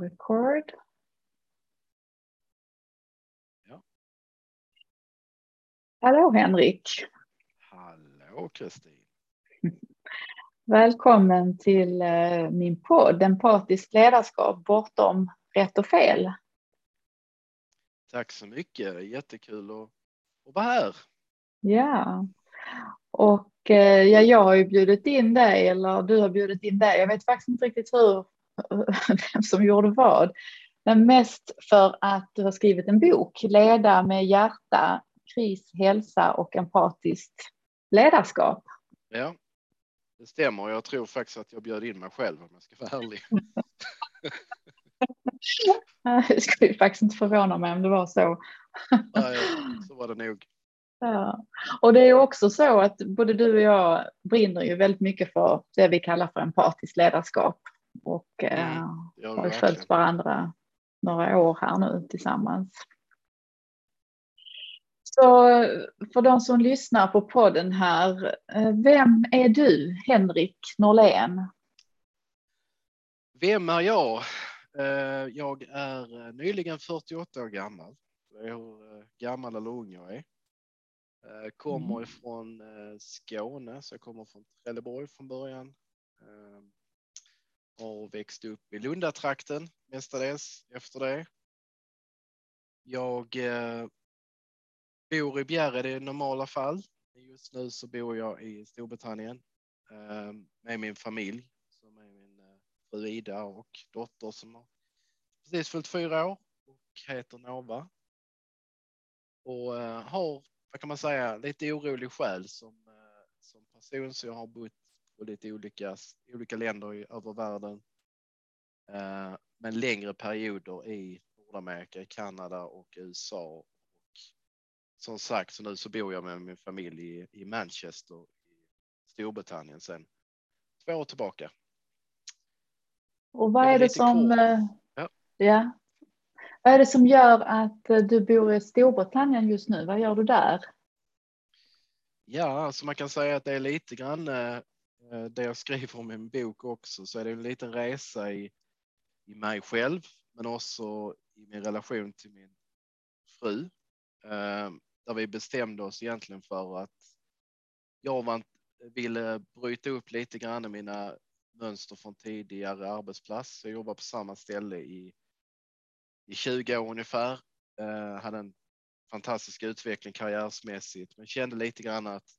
Record. Ja. Hallå Henrik. Hallå Kristin. Välkommen till eh, min podd Empatiskt ledarskap bortom rätt och fel. Tack så mycket. Jättekul att, att vara här. Ja, och eh, ja, jag har ju bjudit in dig eller du har bjudit in dig. Jag vet faktiskt inte riktigt hur, vem som gjorde vad. Men mest för att du har skrivit en bok, Leda med hjärta, kris, hälsa och empatiskt ledarskap. Ja, det stämmer. Jag tror faktiskt att jag bjöd in mig själv om jag ska vara ärlig. Det skulle faktiskt inte förvåna mig om det var så. Nej, så var det nog. Ja. Och det är också så att både du och jag brinner ju väldigt mycket för det vi kallar för empatiskt ledarskap och eh, Mm, har verkligen. följt varandra några år här nu tillsammans. Så för de som lyssnar på podden här, eh, vem är du, Henrik Norlén? Vem är jag? Eh, Jag är nyligen 48 år gammal. Hur eh, gammal eller ung jag är. Kommer Mm. ifrån Skåne, så jag kommer från Trelleborg från början. Eh, Har växt upp i Lundatrakten mestadels efter det. Jag eh, bor i Bjärred i normala fall. Just nu så bor jag i Storbritannien eh, med min familj som är min eh, fru Ida och dotter som har precis fyllt fyra år och heter Nova. Och eh, har, vad kan man säga, lite orolig själ som, eh, som person så jag har bott på lite olika, olika länder i, över världen. Eh, men längre perioder i Nordamerika, Kanada och USA. Och som sagt, så nu så bor jag med min familj i, i Manchester i Storbritannien sedan två år tillbaka. Och vad Det är det lite som, eh, Ja. ja. Vad är det som gör att eh, du bor i Storbritannien just nu? Vad gör du där? Ja, alltså man kan säga att det är lite grann Eh, det jag skriver om i min bok också, så är det en liten resa i, i mig själv, men också i min relation till min fru. Eh, där vi bestämde oss egentligen för att jag var, ville bryta upp lite grann mina mönster från tidigare arbetsplats. Jag jobbade på samma ställe i, i 20 år ungefär. Eh, hade en fantastisk utveckling karriärsmässigt, men kände lite grann att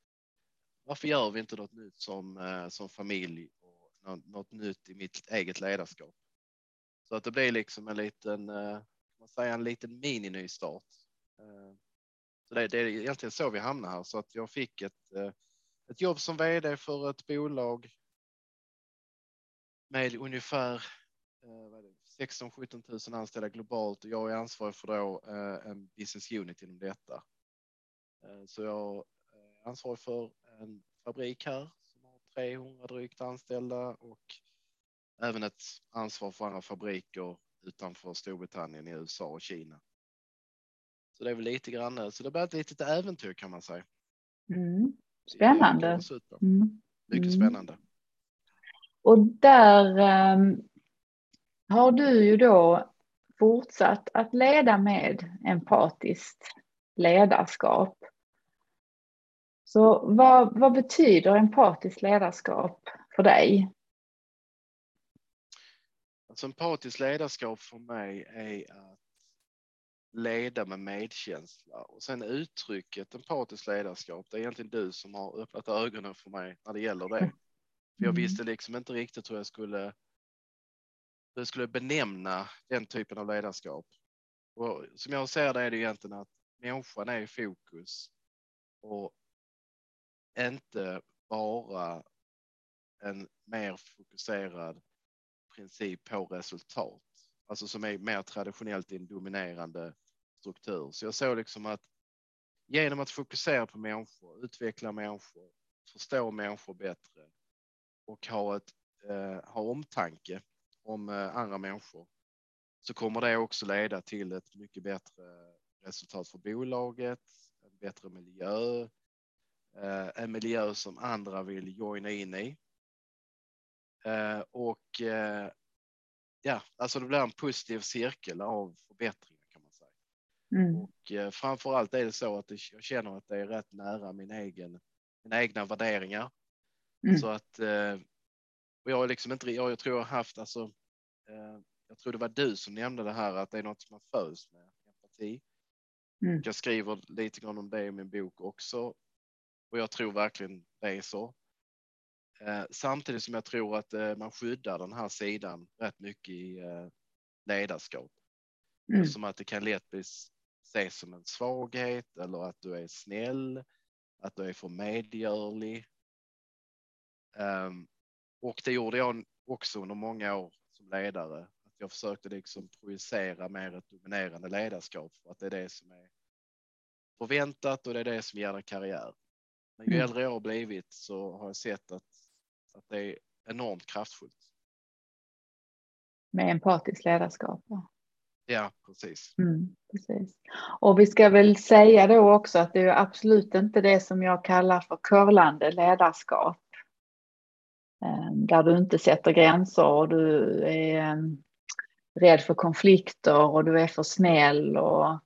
varför gör vi inte något nytt som, eh, som familj och något, nytt i mitt eget ledarskap? Så att det blir liksom en liten, eh, kan man säga en liten mini-nystart. Eh, så det, det är egentligen så vi hamnar här, så att jag fick ett, ett jobb som vd för ett bolag med ungefär 16-17 000 anställda globalt och jag är ansvarig för då, en business unit inom detta. Så jag är ansvarig för en fabrik här som har 300 drygt anställda och även ett ansvar för andra fabriker utanför Storbritannien i USA och Kina. Så det är väl lite grann, så det blir ett litet äventyr kan man säga. Mm. Spännande. Mm. Mycket Mm. spännande. Och där ehm, har du ju då fortsatt att leda med empatiskt ledarskap. Så vad, vad betyder empatiskt ledarskap för dig? Alltså empatiskt ledarskap för mig är att leda med medkänsla och sen uttrycket empatiskt ledarskap. Det är egentligen du som har öppnat ögonen för mig när det gäller det. För jag Mm. visste liksom inte riktigt hur jag skulle, hur jag skulle benämna den typen av ledarskap. Och som jag ser det är det egentligen att människan är i fokus och inte bara en mer fokuserad princip på resultat. Alltså som är mer traditionellt i en dominerande struktur. Så jag såg liksom att genom att fokusera på människor, utveckla människor, förstå människor bättre och ha, ett, eh, ha omtanke om eh, andra människor så kommer det också leda till ett mycket bättre resultat för bolaget, en bättre miljö, en miljö som andra vill joina in i. Eh, och eh, ja, alltså det blir en positiv cirkel av förbättringar kan man säga. Mm. Och eh, framför allt är det så att jag känner att det är rätt nära min egen, mina egna värderingar. Mm. Så att eh, och jag har liksom inte, jag, tror jag har haft alltså, eh, jag tror det var du som nämnde det här att det är något som man föds med, empati. Mm. Jag skriver lite grann om det i min bok också. Och jag tror verkligen det är så. Eh, samtidigt som jag tror att eh, man skyddar den här sidan rätt mycket i eh, ledarskap. Mm. Som att det kan lätt bli ses som en svaghet eller att du är snäll, att du är för medgörlig. Um, och det gjorde jag också under många år som ledare. Att jag försökte liksom projicera mer ett dominerande ledarskap för att det är det som är förväntat och det är det som ger dig karriär. Men ju Mm. äldre jag har blivit så har jag sett att, att det är enormt kraftfullt. Med empatiskt ledarskap. ja. Precis. Mm, precis. Och vi ska väl säga då också att det är absolut inte det som jag kallar för curlande ledarskap. Eh, Där du inte sätter gränser och du är eh, rädd för konflikter och du är för snäll och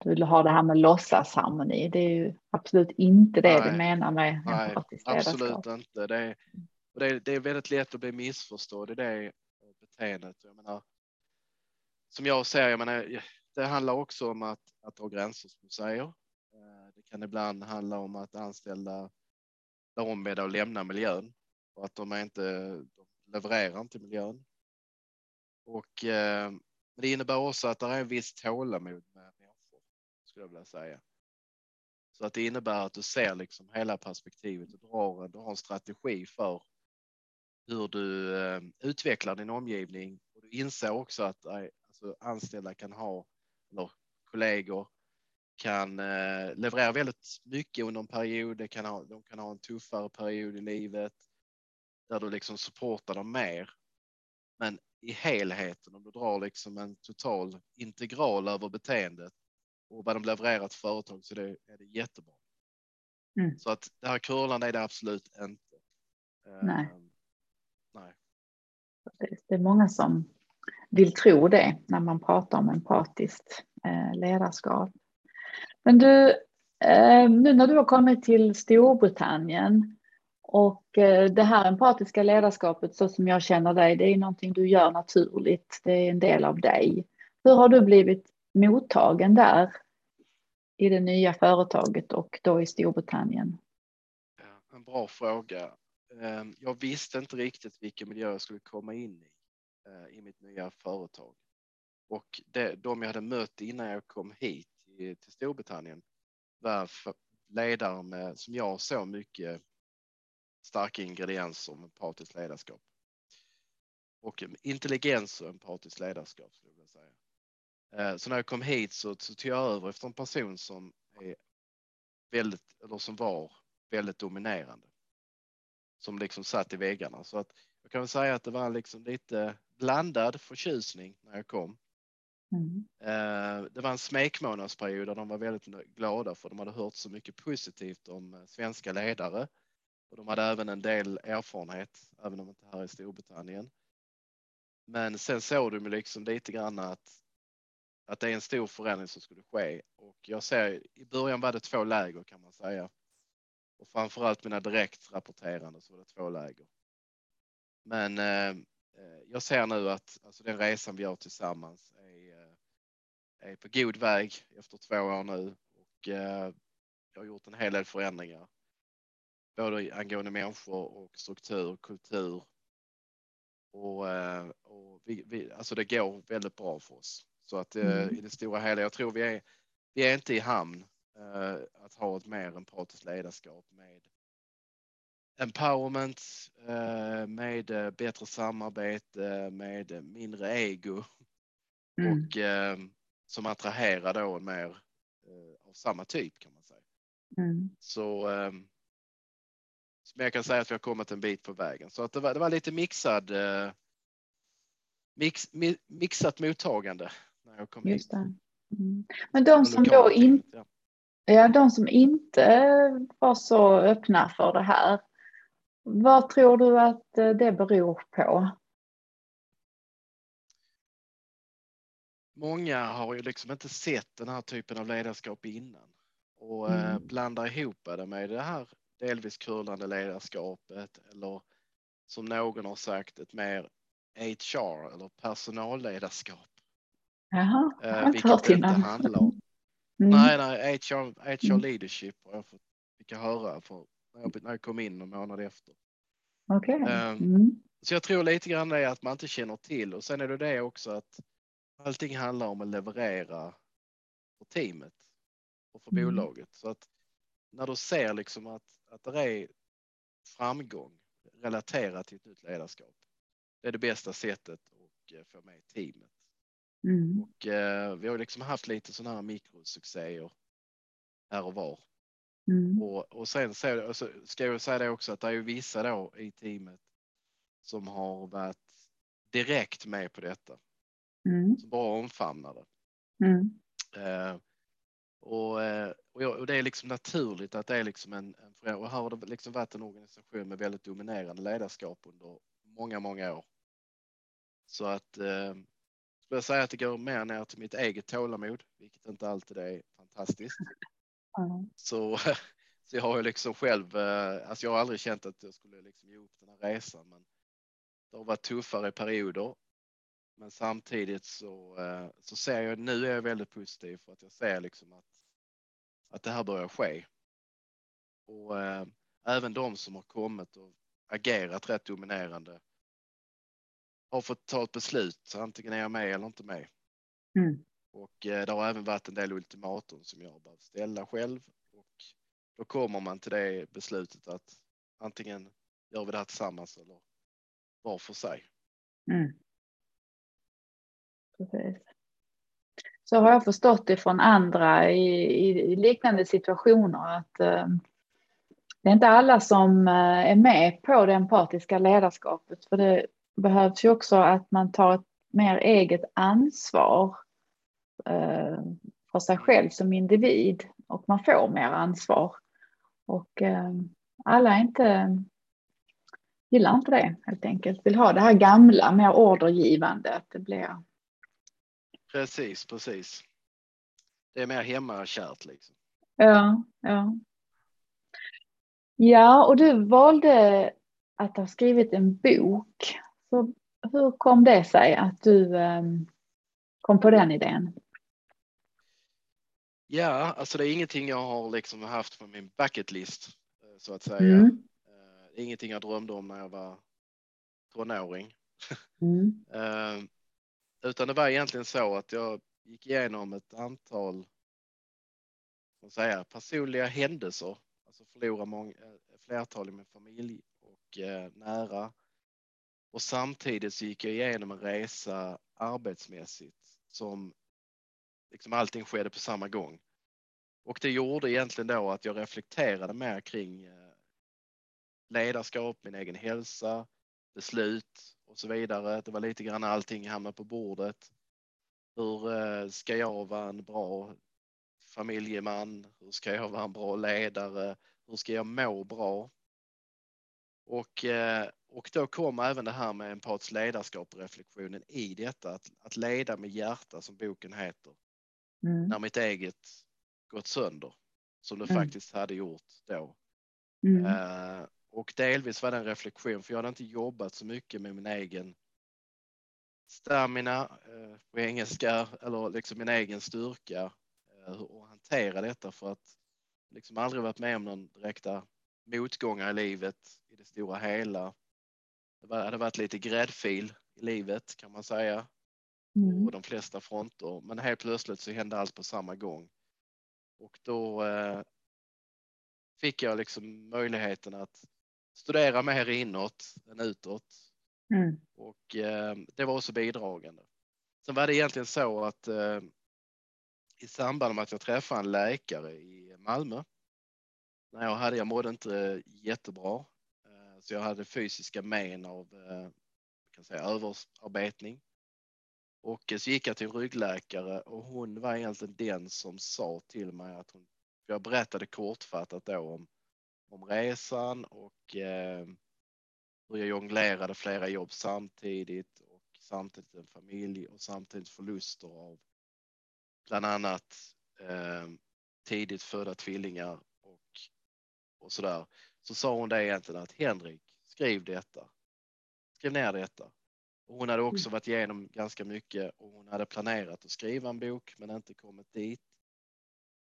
du har det här med låtsasharmoni. Det är ju absolut inte det Nej. menar med Nej, Absolut inte. Det är, det, är, det är väldigt lätt att bli missförstådd i det beteendet. Jag menar, som jag säger, jag menar, det handlar också om att, att ha gränser som du säger. Eh, Det kan ibland handla om att anställda blir ombedda att lämna miljön och att de inte de levererar inte miljön. Och eh, men det innebär också att det är en viss tålamod med skulle jag vilja säga. Så att det innebär att du ser liksom hela perspektivet och drar, du har en strategi för hur du eh, utvecklar din omgivning och du inser också att eh, alltså, anställda kan ha eller kollegor kan eh, leverera väldigt mycket under en period. Kan ha, de kan ha en tuffare period i livet där du liksom supportar dem mer. Men i helheten, om du drar liksom en total integral över beteendet och vad de levererar till företag så det, är det jättebra. Mm. Så att det här curlande är det absolut inte. Eh, Nej. nej. Det är många som vill tro det när man pratar om empatiskt eh, ledarskap. Men du, eh, nu när du har kommit till Storbritannien och det här empatiska ledarskapet så som jag känner dig, det är någonting du gör naturligt. Det är en del av dig. Hur har du blivit mottagen där i det nya företaget och då i Storbritannien? En bra fråga. Ehm, jag visste inte riktigt vilken miljö jag skulle komma in i eh, i mitt nya företag. Och det, de jag hade mött innan jag kom hit till, Storbritannien var ledare med, som jag såg mycket starka ingredienser om empatiskt ledarskap. Och intelligens och empatiskt ledarskap skulle jag vilja säga. Eh, så när jag kom hit så, så tog jag över efter en person som är väldigt, eller som var väldigt dominerande. Som liksom satt i väggarna. Så att jag kan väl säga att det var liksom lite blandad förtjusning när jag kom. Mm. Eh, Det var en smekmånadsperiod där de var väldigt glada för de hade hört så mycket positivt om eh, svenska ledare. Och de hade även en del erfarenhet, även om inte här i Storbritannien. Men sen såg de liksom lite grann att, att det är en stor förändring som skulle ske. Och jag ser, i början var det två läger kan man säga. Och framförallt mina direktrapporterande så var det två läger. Men eh, eh jag ser nu att alltså, den resan vi gör tillsammans är, eh, är på god väg efter två år nu och eh, jag har gjort en hel del förändringar. Både angående människor och struktur, kultur. Och, eh, och vi, vi, alltså det går väldigt bra för oss. Så att eh, Mm. i det stora hela, jag tror vi är, vi är inte i hamn eh, att ha ett mer empatiskt ledarskap med empowerment, eh, med bättre samarbete, med mindre ego Mm. och som attraherar då mer av samma typ kan man säga. Mm. Så men jag kan säga att vi har kommit en bit på vägen så att det var, det var lite mixad mix, mi, mixat mottagande jag kom hit. Just det. Mm. Men de som då inte ja. De som inte var så öppna för det här. Vad tror du att eh, det beror på? många har ju liksom inte sett den här typen av ledarskap innan och eh, Mm. blandar ihop det med det här delvis curlande ledarskapet eller som någon har sagt ett mer HR eller personalledarskap. Jaha, jag Eh, har inte hört innan. handlar om. Mm. Nej, nej, HR, HR Mm. leadership har jag fått, fick jag höra för när jag, jag kom in en månad efter. Okej. Ehm, Mm. Så jag tror lite grann det är att man inte känner till och sen är det det också att allting handlar om att leverera för teamet och för Mm. bolaget. Så att när du ser liksom att, att det är framgång relaterat till ett nytt ledarskap. Det är det bästa sättet att eh, få med teamet. Mm. Och eh, vi har liksom haft lite sådana här mikrosuccéer här och var. Mm. Och, och sen så, och så ska jag säga det också att det är ju vissa då i teamet som har varit direkt med på detta. Mm. Som bara omfamnar det. Mm. Eh, och, eh, och, jag, och det är liksom naturligt att det är liksom en, en. Och här har det liksom varit en organisation med väldigt dominerande ledarskap under många, många år. Så att eh, skulle säga att det går mer ner till mitt eget tålamod, vilket inte alltid är fantastiskt. Ja. Så, så jag har ju liksom själv, eh, alltså jag har aldrig känt att jag skulle liksom ge upp den här resan, men det har varit tuffare perioder. Men samtidigt så, eh, så ser jag, nu är jag väldigt positiv för att jag ser liksom att, att det här börjar ske. Och eh, även de som har kommit och agerat rätt dominerande har fått ta ett beslut, antingen är jag med eller inte med. Mm. Och eh, det har även varit en del ultimatum som jag har behövt ställa själv. Och då kommer man till det beslutet att antingen gör vi det här tillsammans eller var för sig. Mm. Precis. Så har jag förstått det från andra i, i, i liknande situationer att eh, det är inte alla som eh, är med på det empatiska ledarskapet. För det behövs ju också att man tar ett mer eget ansvar eh, för sig själv som individ och man får mer ansvar. Och eh, alla är inte gillar inte det helt enkelt. Vill ha det här gamla, mer ordergivande. Att det blir... Precis, precis. Det är mer hemmakärt liksom. Ja, ja. Ja, och du valde att ha skrivit en bok. Så hur kom det sig att du eh, kom på den idén? Ja, alltså det är ingenting jag har liksom haft på min bucket list eh, så att säga. Mm. Eh, ingenting jag drömde om när jag var tonåring. Mm. Eh, Utan det var egentligen så att jag gick igenom ett antal säga, personliga händelser. Alltså förlora många, eh, flertal i min familj och nära. Och samtidigt så gick jag igenom en resa arbetsmässigt som liksom allting skedde på samma gång. Och det gjorde egentligen då att jag reflekterade mer kring eh, ledarskap, min egen hälsa, beslut och så vidare. Det var lite grann allting hamnade på bordet. Hur eh, ska jag vara en bra familjeman? Hur ska jag vara en bra ledare? Hur ska jag må bra? Och, eh, och då kom även det här med empatiskt ledarskap och reflektionen i detta, att, att leda med hjärta som boken heter, Mm. när mitt eget gått sönder, som det Mm. faktiskt hade gjort då. Mm. Eh, och delvis var det en reflektion, för jag hade inte jobbat så mycket med min egen stamina eh, på engelska, eller liksom min egen styrka eh, och hantera detta för att liksom aldrig varit med om någon direkta motgångar i livet i det stora hela. Det hade varit lite gräddfil i livet kan man säga Mm. på de flesta fronter. Men helt plötsligt så hände allt på samma gång. Och då eh, fick jag liksom möjligheten att studera mer inåt än utåt. Mm. Och eh, det var också bidragande. Sen var det egentligen så att eh, i samband med att jag träffade en läkare i Malmö. När jag hade, jag mådde inte jättebra. Så jag hade fysiska men av eh, kan säga, överarbetning. Och eh, så gick jag till en ryggläkare och hon var egentligen den som sa till mig att hon, jag berättade kortfattat då om, om resan och eh, hur jag jonglerade flera jobb samtidigt och samtidigt en familj och samtidigt förluster av bland annat eh, tidigt födda tvillingar och, och så där. Så sa hon det egentligen att Henrik, skriv detta. Skriv ner detta. Och hon hade också varit igenom ganska mycket och hon hade planerat att skriva en bok men inte kommit dit.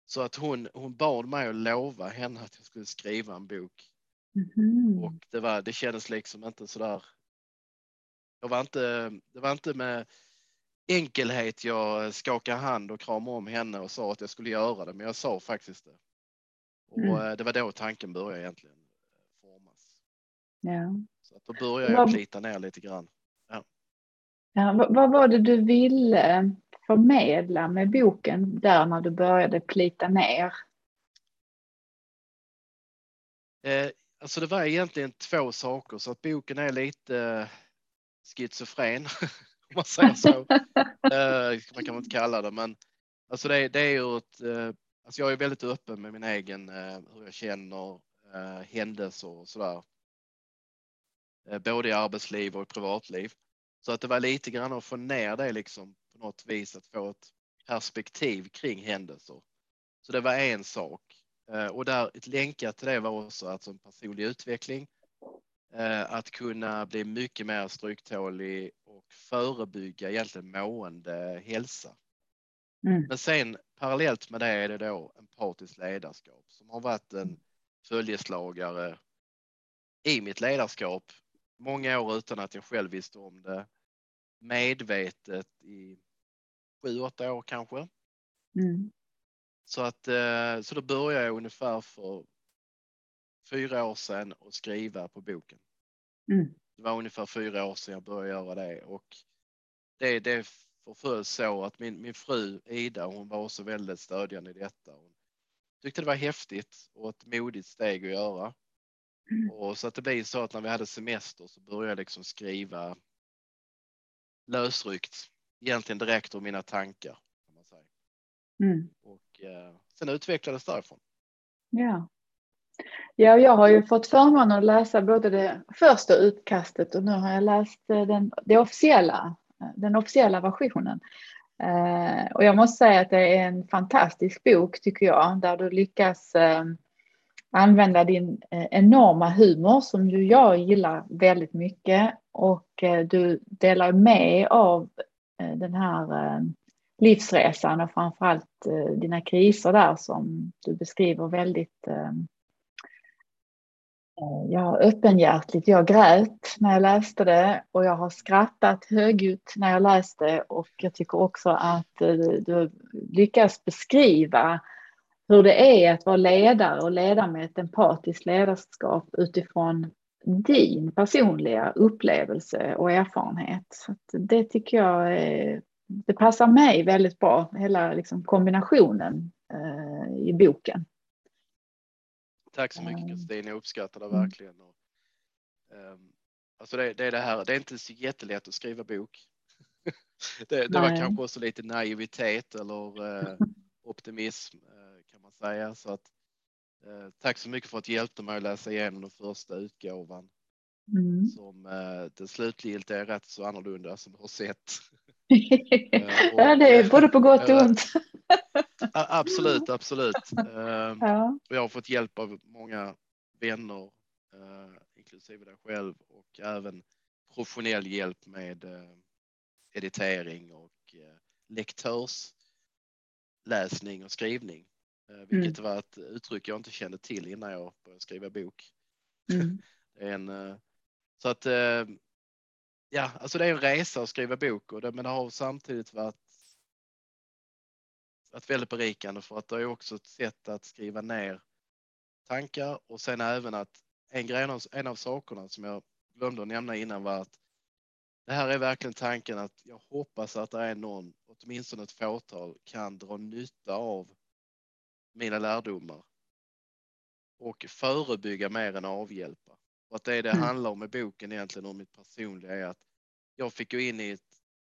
Så att hon, hon bad mig att lova henne att jag skulle skriva en bok. Mhm. Och det, var, det kändes liksom inte sådär. Jag var inte, det var inte med enkelhet jag skakade hand och kramade om henne och sa att jag skulle göra det, men jag sa faktiskt det. Och Mm. eh, det var då tanken började egentligen. Ja. Så att då började jag plita ner lite grann. Ja, vad, vad var det du ville förmedla med boken där när du började plita ner? Eh, alltså det var egentligen två saker så att boken är lite eh, schizofren om man säger så. eh, man kan väl inte kalla det men alltså det, det är ju ett, eh, alltså jag är väldigt öppen med min egen eh, hur jag känner eh, händelser och sådär. Eh, både i arbetsliv och i privatliv. Så att det var lite grann att få ner det liksom på något vis att få ett perspektiv kring händelser. Så det var en sak. Eh, Och där ett länkat till det var också alltså en personlig utveckling. Eh, Att kunna bli mycket mer stryktålig och förebygga egentligen mående hälsa. Mm. Men sen parallellt med det är det då empatiskt ledarskap som har varit en följeslagare i mitt ledarskap många år utan att jag själv visste om det. Medvetet i sju, åtta år kanske. Mm. Så att eh, så då började jag ungefär för fyra år sedan att skriva på boken. Mm. Det var ungefär fyra år sedan jag började göra det och det, det förföll så att min, min fru Ida, hon var också väldigt stödjande i detta. Hon tyckte det var häftigt och ett modigt steg att göra. Och så att det blev så att när vi hade semester så började jag liksom skriva lösryckt, egentligen direkt ur mina tankar. Kan man säga. Mm. Och eh, sen utvecklades därifrån. Ja. ja, jag har ju fått förmånen att läsa både det första utkastet och nu har jag läst eh, den, det officiella, eh, den officiella versionen. Eh, och jag måste säga att det är en fantastisk bok tycker jag, där du lyckas eh, använda din eh, enorma humor som ju jag gillar väldigt mycket och eh, du delar med av eh, den här livsresan och framförallt dina kriser där som du beskriver väldigt ehm, ja, öppenhjärtligt. Jag grät när jag läste det och jag har skrattat högljutt när jag läste och jag tycker också att du lyckas beskriva hur det är att vara ledare och leda med ett empatiskt ledarskap utifrån din personliga upplevelse och erfarenhet. Så det tycker jag är, det passar mig väldigt bra, hela liksom kombinationen eh, i boken. Tack så mycket Mm. Kristin, jag uppskattar det Mm. verkligen. Ehm, alltså det, det är det här, det är inte så jättelätt att skriva bok. det, det var kanske också lite naivitet eller eh, optimism eh, man säga. Så att, eh, tack så mycket för att du hjälpte mig att läsa igenom den första utgåvan. Mm. Som eh, det slutgiltiga är rätt så annorlunda som du har sett. ja, det är både på gott och ont. Absolut, absolut. Ehm, Ja. Och jag har fått hjälp av många vänner, eh, inklusive dig själv och även professionell hjälp med eh, editering och eh, lektörsläsning och skrivning. Eh, vilket var ett uttryck jag inte kände till innan jag började skriva bok. Mm. En, eh, så att eh, ja, alltså det är en resa att skriva bok och det, men det har samtidigt varit varit väldigt berikande för att det är också ett sätt att skriva ner tankar och sen även att en grej, en av sakerna som jag glömde att nämna innan var att det här är verkligen tanken att jag hoppas att det är någon, åtminstone ett fåtal, kan dra nytta av mina lärdomar och förebygga mer än avhjälpa. Och att det det Mm. handlar om i boken egentligen om mitt personliga är att jag fick gå in i ett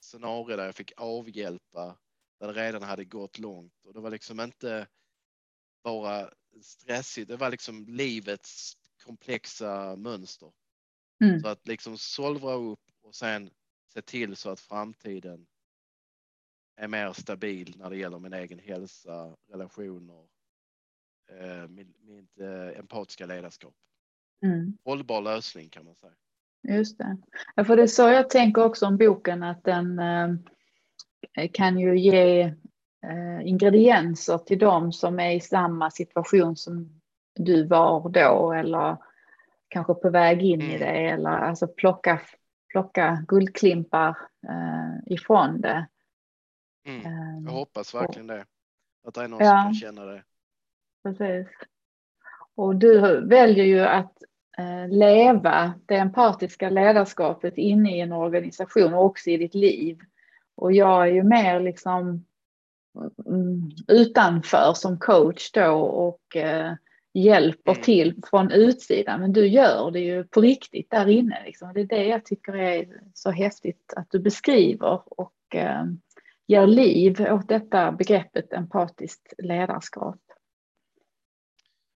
scenario där jag fick avhjälpa där det redan hade gått långt och det var liksom inte bara stressigt, det var liksom livets komplexa mönster. Mm. Så att liksom solva upp och sen se till så att framtiden är mer stabil när det gäller min egen hälsa, relationer, eh, mitt eh, empatiska ledarskap. Mm. Hållbar lösning kan man säga. Just det. Ja, för det är så jag tänker också om boken att den eh, kan ju ge eh, ingredienser till dem som är i samma situation som du var då eller kanske på väg in mm. i det eller alltså plocka, plocka guldklimpar eh, ifrån det. Mm. Jag eh, hoppas verkligen det. Att det är någon ja, som kan känna det. Precis. Och du väljer ju att eh, leva det empatiska ledarskapet inne i en organisation och också i ditt liv. Och jag är ju mer liksom mm, utanför som coach då och eh, hjälper mm. till från utsidan. Men du gör det ju på riktigt där inne. Liksom. Det är det jag tycker är så häftigt att du beskriver och eh, ger liv åt detta begreppet empatiskt ledarskap.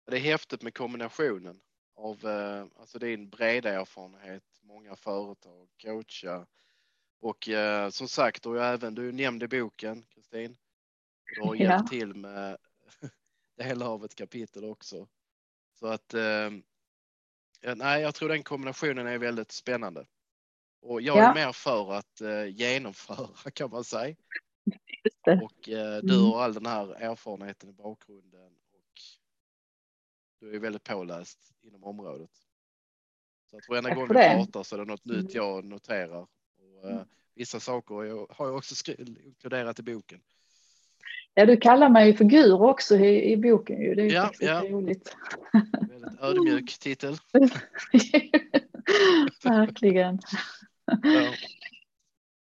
Det är häftigt med kombinationen av eh, alltså din breda erfarenhet, många företag, coacha och eh, som sagt, och även du nämnde boken Kristin. Du har hjälpt ja. till med delar av ett kapitel också. Så att eh, nej, jag tror den kombinationen är väldigt spännande. Och jag är mer för att eh, genomföra kan man säga. Och eh, du mm. har all den här erfarenheten i bakgrunden och du är väldigt påläst inom området. Så jag tror enda gången vi pratar så är det något nytt mm. jag noterar. Och, eh, vissa saker har jag också inkluderat i boken. Ja, du kallar mig för figur också i, i boken ju. Det är ju ja, ja. roligt. Väldigt ödmjuk titel. Verkligen. Ja.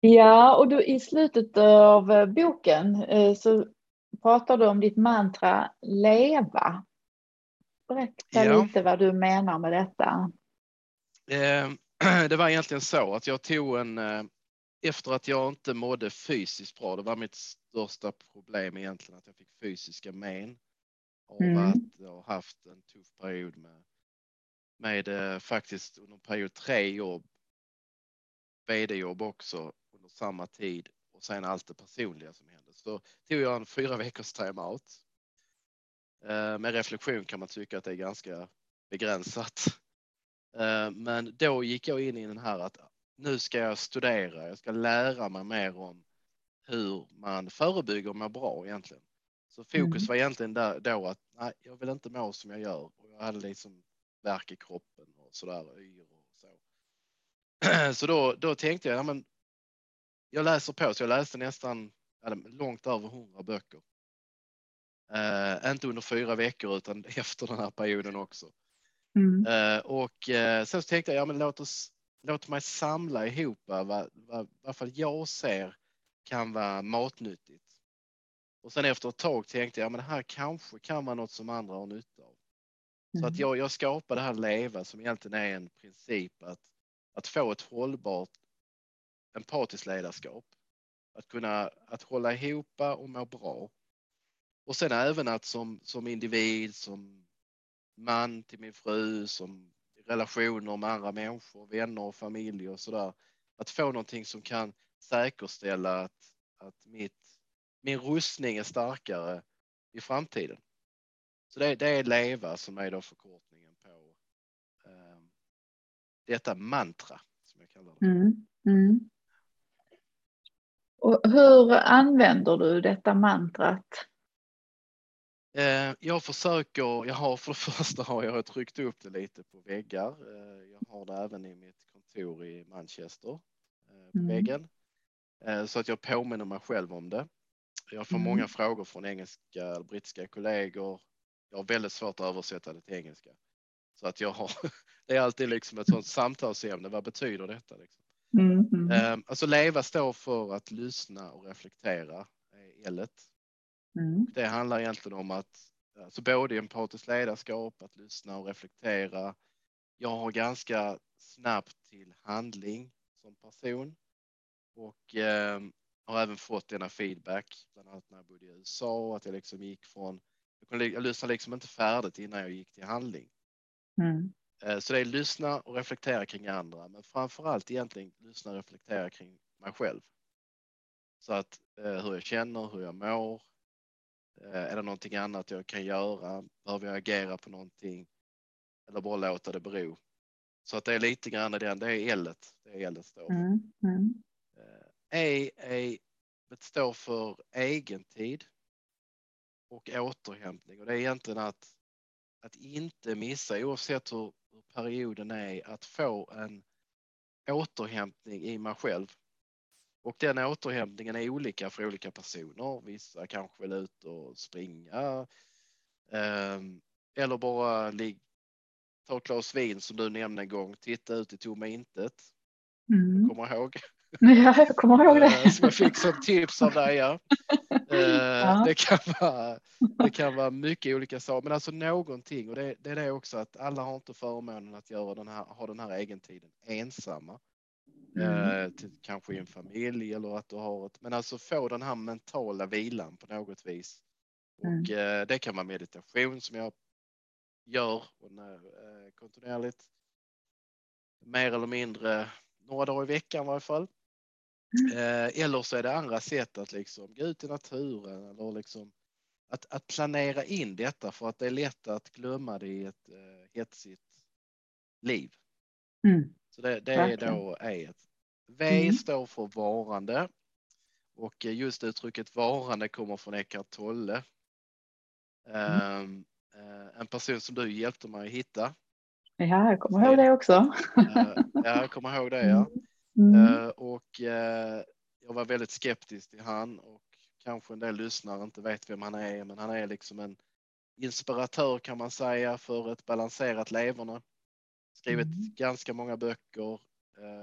ja, och du, i slutet av eh, boken eh, så pratar du om ditt mantra leva. Berätta ja. lite vad du menar med detta. Eh, det var egentligen så att jag tog en efter att jag inte mådde fysiskt bra, det var mitt största problem egentligen att jag fick fysiska men av mm. att jag haft en tuff period med, med faktiskt under period tre jobb, vd-jobb också under samma tid och sen allt det personliga som hände. Så tog jag en fyra veckors timeout. Eh, med reflektion kan man tycka att det är ganska begränsat. Eh, men då gick jag in i den här att nu ska jag studera, jag ska lära mig mer om hur man förebygger och mår bra egentligen. Så fokus mm. var egentligen där, då att nej, jag vill inte må som jag gör och jag hade liksom värk i kroppen och sådär, yr så. Då, då tänkte jag, ja, men jag läser på, så jag läste nästan långt över hundra böcker. Uh, inte under fyra veckor utan efter den här perioden också. Mm. Uh, och uh, sen så tänkte jag, ja men låt oss låt mig samla ihop vad, vad, vad jag ser kan vara matnyttigt. Och sen efter ett tag tänkte jag, ja, men det här kanske kan vara något som andra har nytta av. Mm. Så att mm. jag, jag skapade det här LEVA som egentligen är en princip att, att få ett hållbart empatiskt ledarskap. Att kunna att hålla ihop och må bra. Och sen även att som, som individ, som man till min fru, som relationer med andra människor, vänner och familj och sådär. Att få någonting som kan säkerställa att, att mitt, min rustning är starkare i framtiden. Så det, det är LEVA som är då förkort detta mantra som jag kallar det. Mm, mm. Och hur använder du detta mantrat? Eh, jag försöker, jag har för det första har jag tryckt upp det lite på väggar. Eh, jag har det även i mitt kontor i Manchester eh, på mm. väggen. Så att jag påminner mig själv om det. Jag får mm. många frågor från engelska brittiska kollegor. Jag har väldigt svårt att översätta det till engelska. Så att jag har, det är alltid liksom ett sånt samtalsämne. Vad betyder detta? Liksom? Mm. Alltså leva står för att lyssna och reflektera, är L-et. Mm. Det handlar egentligen om att alltså både empatiskt ledarskap, att lyssna och reflektera. Jag har ganska snabbt till handling som person och eh, har även fått denna feedback, bland annat när jag bodde i USA, att jag liksom gick från, jag, kunde, jag lyssnade liksom inte färdigt innan jag gick till handling. Mm. Eh, så det är lyssna och reflektera kring andra, men framför allt egentligen lyssna och reflektera kring mig själv. Så att eh, hur jag känner, hur jag mår. Eh, är det någonting annat jag kan göra? Behöver jag agera på någonting? Eller bara låta det bero? Så att det är lite grann den, det är L. Det är L står för. Mm. Mm. E, är, står för egentid och återhämtning och det är egentligen att, att inte missa oavsett hur, hur perioden är att få en återhämtning i mig själv. Och den återhämtningen är olika för olika personer. Vissa kanske vill ut och springa eh, eller bara ta ett glas vin som du nämnde en gång, titta ut i tomma intet. Mm. Kommer ihåg? Ja, jag kommer ihåg det. Eh, som jag fick som tips av dig. Ja. Eh, ja. Det, kan vara, det kan vara mycket olika saker, men alltså någonting och det, det är det också att alla har inte förmånen att göra den här, ha den här egentiden ensamma. Mm. Eh, till, kanske i en familj eller att du har ett, men alltså få den här mentala vilan på något vis. Mm. Och eh, det kan vara meditation som jag gör eh, kontinuerligt. Mer eller mindre några dagar i veckan i varje fall. Mm. Eh, eller så är det andra sätt att liksom gå ut i naturen eller liksom att, att planera in detta för att det är lätt att glömma det i ett eh, hetsigt liv. Mm. Så det, det är då E. V mm. står för varande och just uttrycket varande kommer från Eckart Tolle. Mm. Um, en person som du hjälpte mig att hitta. Ja, jag kommer ihåg det också. ja, jag kommer ihåg det ja. Mm. Uh, och uh, jag var väldigt skeptisk till han och kanske en del lyssnare inte vet vem han är, men han är liksom en inspiratör kan man säga för ett balanserat leverne. Skrivit mm. ganska många böcker.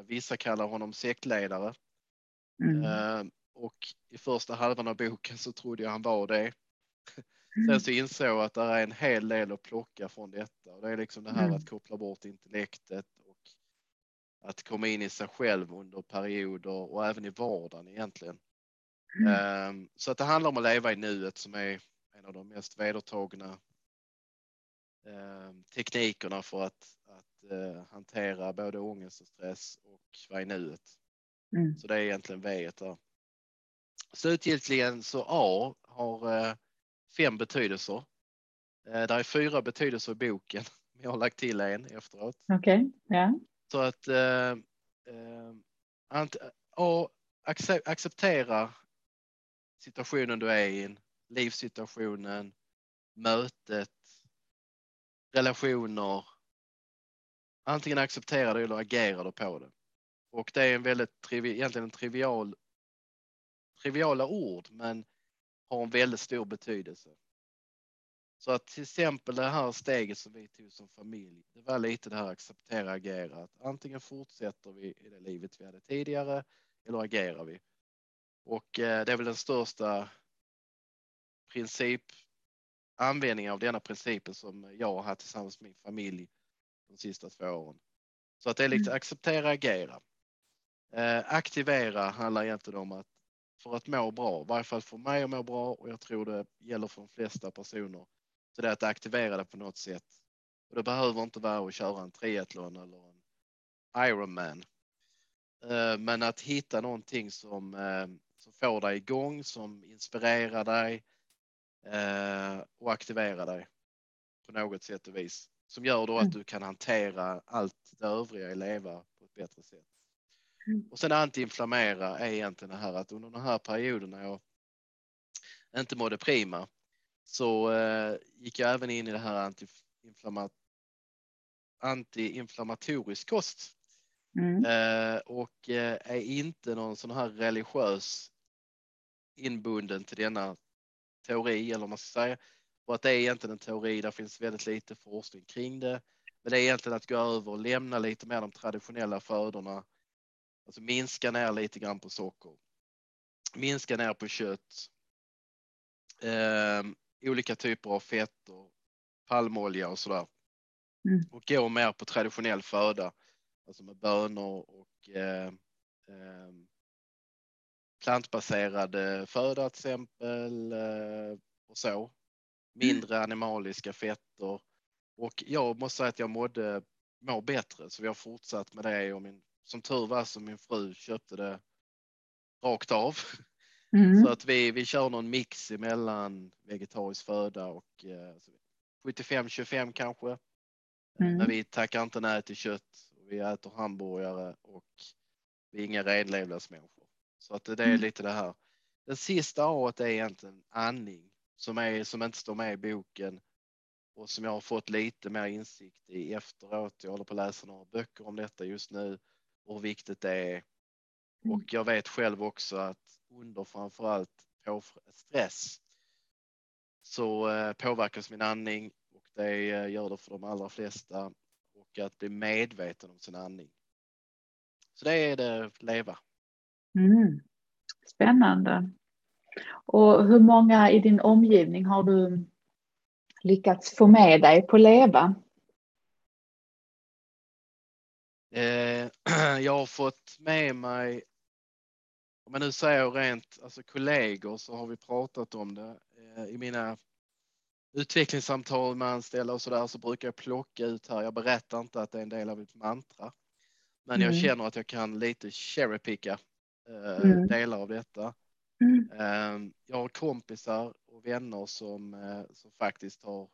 Vissa kallar honom sektledare. Mm. Och i första halvan av boken så trodde jag han var det. Sen så insåg jag att det är en hel del att plocka från detta och det är liksom det här mm. att koppla bort intellektet att komma in i sig själv under perioder och även i vardagen egentligen. Mm. Um, så att det handlar om att leva i nuet som är en av de mest vedertagna um, teknikerna för att, att uh, hantera både ångest och stress och vara i nuet. Mm. Så det är egentligen V där. Slutgiltigen så A har uh, fem betydelser. Eh, det är fyra betydelser i boken. Jag har lagt till en efteråt. Okej, okay. ja. Så att eh, eh, eh och acceptera situationen du är i, livssituationen, mötet, relationer. Antingen acceptera det eller agera du på det. Och det är en väldigt trivi, egentligen en trivial, triviala ord, men har en väldigt stor betydelse. Så att till exempel det här steget som vi tog som familj, det var lite det här acceptera, agera. Att antingen fortsätter vi i det livet vi hade tidigare eller agerar vi. Och eh, det är väl den största princip användningen av denna principen som jag har haft tillsammans med min familj de sista två åren. Så att det är lite mm. acceptera, agera. Eh, aktivera handlar egentligen om att för att må bra, i varje fall för mig att må bra och jag tror det gäller för de flesta personer. Så det är att aktivera det på något sätt. Och det behöver inte vara att köra en triathlon eller en Ironman. Eh, men att hitta någonting som, eh, som får dig igång, som inspirerar dig eh, och aktiverar dig på något sätt och vis. Som gör då att mm. du kan hantera allt det övriga i leva på ett bättre sätt. Mm. Och sen antiinflammera är egentligen det här att under den här perioden när jag inte mådde prima så eh, gick jag även in i det här antiinflammat antiinflammatorisk kost. Mm. Eh, och eh, är inte någon sån här religiös inbunden till denna teori eller vad man ska säga. Och att det är egentligen en teori, där finns väldigt lite forskning kring det. Men det är egentligen att gå över och lämna lite mer de traditionella födorna Alltså minska ner lite grann på socker. Minska ner på kött. Olika typer av fetter, palmolja och sådär. Mm. Och gå mer på traditionell föda, alltså med bönor och eh, eh, plantbaserad föda till exempel eh, och så. Mindre animaliska fetter. Och jag måste säga att jag mådde mår bättre. Så vi har fortsatt med det och min, som tur var så min fru köpte det rakt av. Mm. Så att vi, vi kör någon mix emellan vegetarisk föda och eh, 75-25 kanske. Eh, Mm. Men vi tackar inte nej till kött. Vi äter hamburgare och vi är inga renlevnadsmänniskor. Så att det är Mm. lite det här. Den sista A är egentligen andning som, är, som inte står med i boken och som jag har fått lite mer insikt i efteråt. Jag håller på att läsa några böcker om detta just nu och hur viktigt det är. Mm. Och jag vet själv också att under framförallt på stress så eh, påverkas min andning och det eh, gör det för de allra flesta och att bli medveten om sin andning. Så det är det leva. Mm. Spännande. Och hur många i din omgivning har du lyckats få med dig på leva? Eh, jag har fått med mig, om jag nu säger rent, alltså kollegor så har vi pratat om det. Eh, I mina utvecklingssamtal med anställda och så där så brukar jag plocka ut här. Jag berättar inte att det är en del av mitt mantra. Men jag Mm. känner att jag kan lite cherrypicka eh, Mm. delar av detta. Mm. Eh, jag har kompisar och vänner som, eh, som faktiskt har,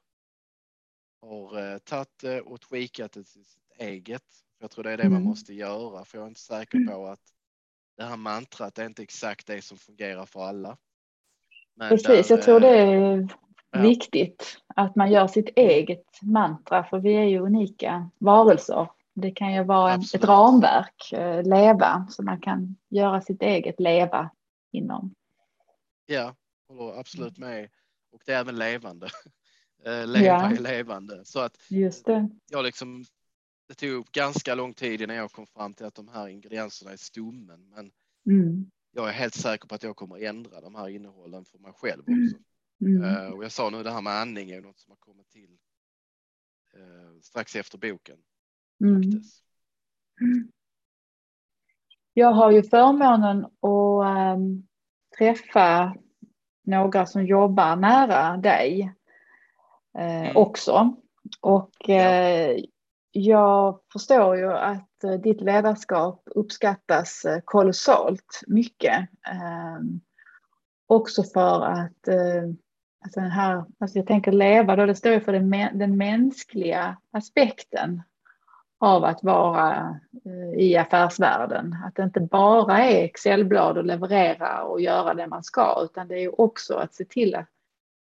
har eh, tagit det och tweakat det till sitt eget. Jag tror det är det man Mm. måste göra för jag är inte säker på att det här mantrat är inte exakt det som fungerar för alla. Men Precis, där, jag tror det eh, är ja. viktigt att man gör sitt eget mantra för vi är ju unika varelser. Det kan ju vara en, ett ramverk, eh, leva, så man kan göra sitt eget leva inom. Ja, håller absolut med. Och det är även levande. Eh, Leva Ja. är levande. Så att Just det. jag liksom, det tog ganska lång tid innan jag kom fram till att de här ingredienserna är stommen. Men Mm. jag är helt säker på att jag kommer ändra de här innehållen för mig själv också. Mm. Eh, och jag sa nu det här med andning är något som har kommit till eh, strax efter boken Mm. Jag har ju förmånen att ehm, träffa några som jobbar nära dig eh, Mm. också. Och eh, jag förstår ju att eh, ditt ledarskap uppskattas eh, kolossalt mycket. Ehm, också för att alltså den här, alltså jag tänker leva då, det står ju för den, den mänskliga aspekten av att vara i affärsvärlden. Att det inte bara är Excelblad och leverera och göra det man ska, utan det är också att se till att,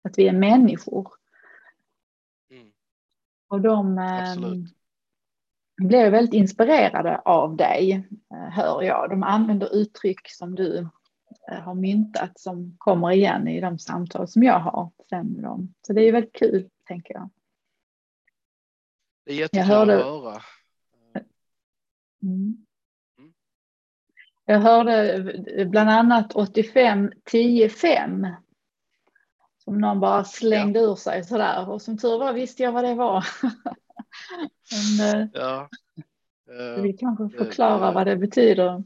att vi är människor. Mm. Och de eh, Absolut. Blev väldigt inspirerade av dig, eh, hör jag. De använder uttryck som du eh, har myntat som kommer igen i de samtal som jag har sen med dem. Så det är väldigt kul, tänker jag. Det är jättekul hörde- att höra. Mm. Mm. Jag hörde bland annat 85 10 5. Som någon bara slängde ur sig sådär. Och som tur var visste jag vad det var. Men eh, Ja. Eh, vi kanske det- vad det betyder.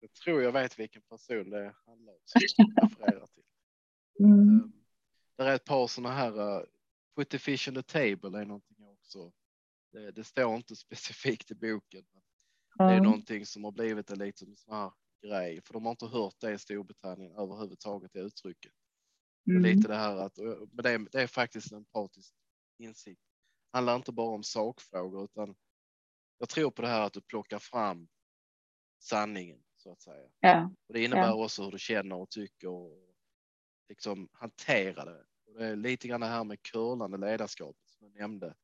Jag tror jag vet vilken person det handlar om som jag refererar till. Mm. Um, det är ett par sådana här, uh, put the fish on the table är någonting också. Det, det står inte specifikt i boken. Det är någonting som har blivit en liten sån här grej, för de har inte hört det i Storbritannien överhuvudtaget, det uttrycket. Mm. lite det här att, det det är faktiskt en empatisk insikt. Handlar inte bara om sakfrågor, utan jag tror på det här att du plockar fram sanningen, så att säga. Ja. Och det innebär Ja. också hur du känner och tycker och liksom hantera det. Och det är lite grann det här med curlande ledarskap som jag nämnde.